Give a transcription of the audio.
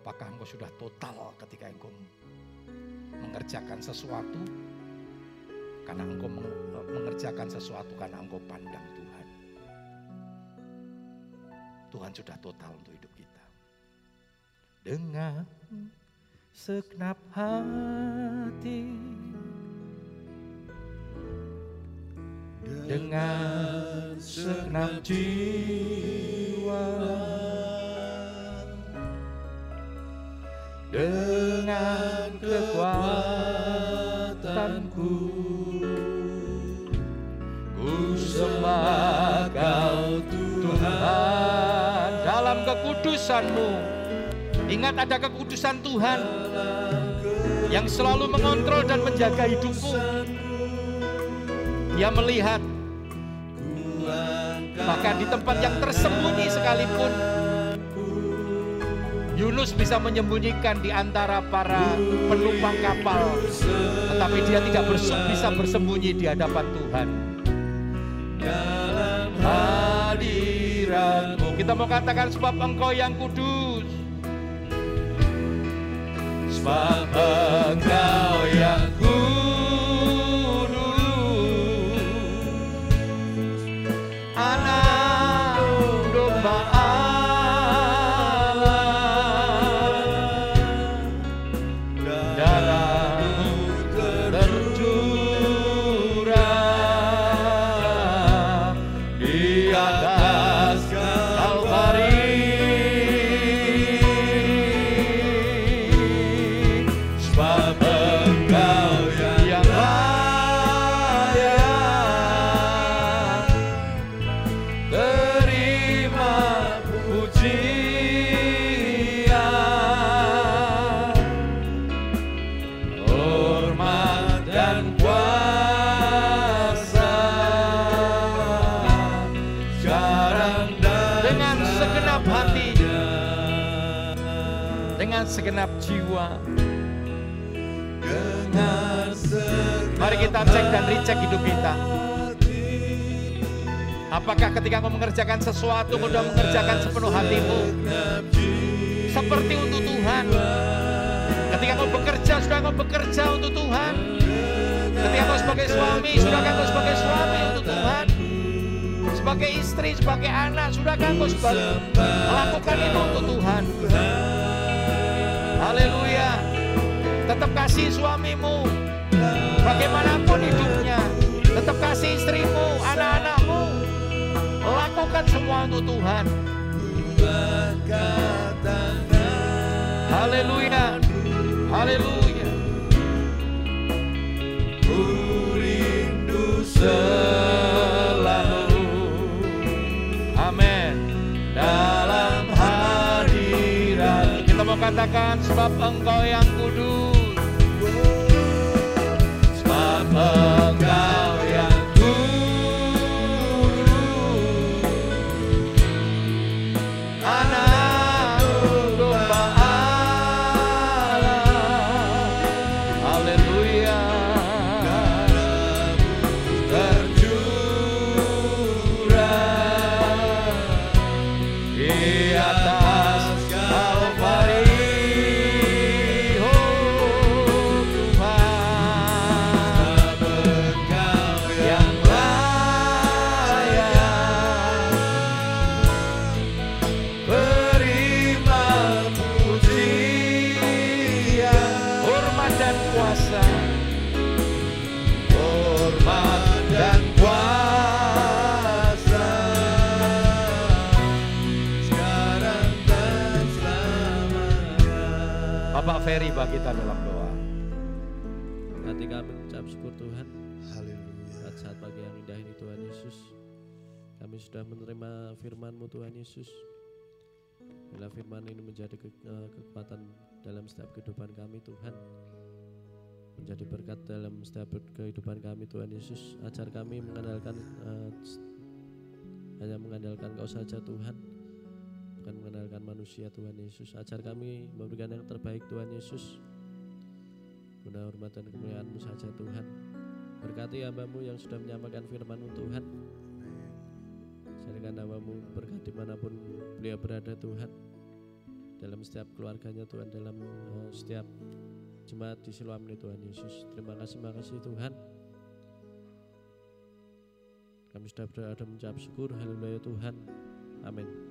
Apakah engkau sudah total ketika engkau mengerjakan sesuatu karena engkau mengerjakan sesuatu karena engkau pandang Tuhan. Tuhan sudah total untuk hidup kita. Dengan segenap hati dengan segenap jiwa dengan kekuatanku ku sembah kau Tuhan. Dalam kekudusanmu ingat ada kekudusan Tuhan yang selalu mengontrol dan menjaga hidupmu dia melihat bahkan di tempat yang tersembunyi sekalipun Yunus bisa menyembunyikan di antara para penumpang kapal, tetapi dia tidak bisa bersembunyi di hadapan Tuhan. Kita mau katakan sebab engkau yang kudus. Sebab engkau segenap jiwa. Mari kita cek dan recheck hidup kita. Apakah ketika kau mengerjakan sesuatu, kau sudah mengerjakan sepenuh hatimu? Seperti untuk Tuhan. Ketika kau bekerja, sudah kau bekerja untuk Tuhan. Ketika kau sebagai suami, sudah kau sebagai suami untuk Tuhan. Sebagai istri, sebagai anak, sudah kau melakukan itu untuk Tuhan. Haleluya. Tetap kasih suamimu. Bagaimanapun hidupnya. Tetap kasih istrimu, anak-anakmu. Lakukan semua untuk Tuhan. Haleluya. Haleluya. Ku rindu katakan sebab engkau yang kudus sebab engkau Ferry bagi kita dalam doa. Hati kami mengucap syukur Tuhan. Haleluya. Saat, saat pagi yang indah ini Tuhan Yesus. Kami sudah menerima firman-Mu Tuhan Yesus. Bila firman ini menjadi ke, uh, kekuatan dalam setiap kehidupan kami Tuhan. Menjadi berkat dalam setiap kehidupan kami Tuhan Yesus. Ajar kami mengandalkan uh, hanya mengandalkan Kau saja Tuhan bukan mengenalkan manusia Tuhan Yesus. Ajar kami memberikan yang terbaik Tuhan Yesus. Guna hormat dan kemuliaan-Mu saja Tuhan. Berkati hambamu yang sudah menyampaikan firman-Mu Tuhan. Jadikan hambamu berkat di mana pun beliau berada Tuhan. dalam setiap keluarganya Tuhan dalam uh, setiap jemaat di Siloam ini Tuhan Yesus terima kasih terima kasih Tuhan kami sudah berada mengucap syukur haleluya Tuhan amin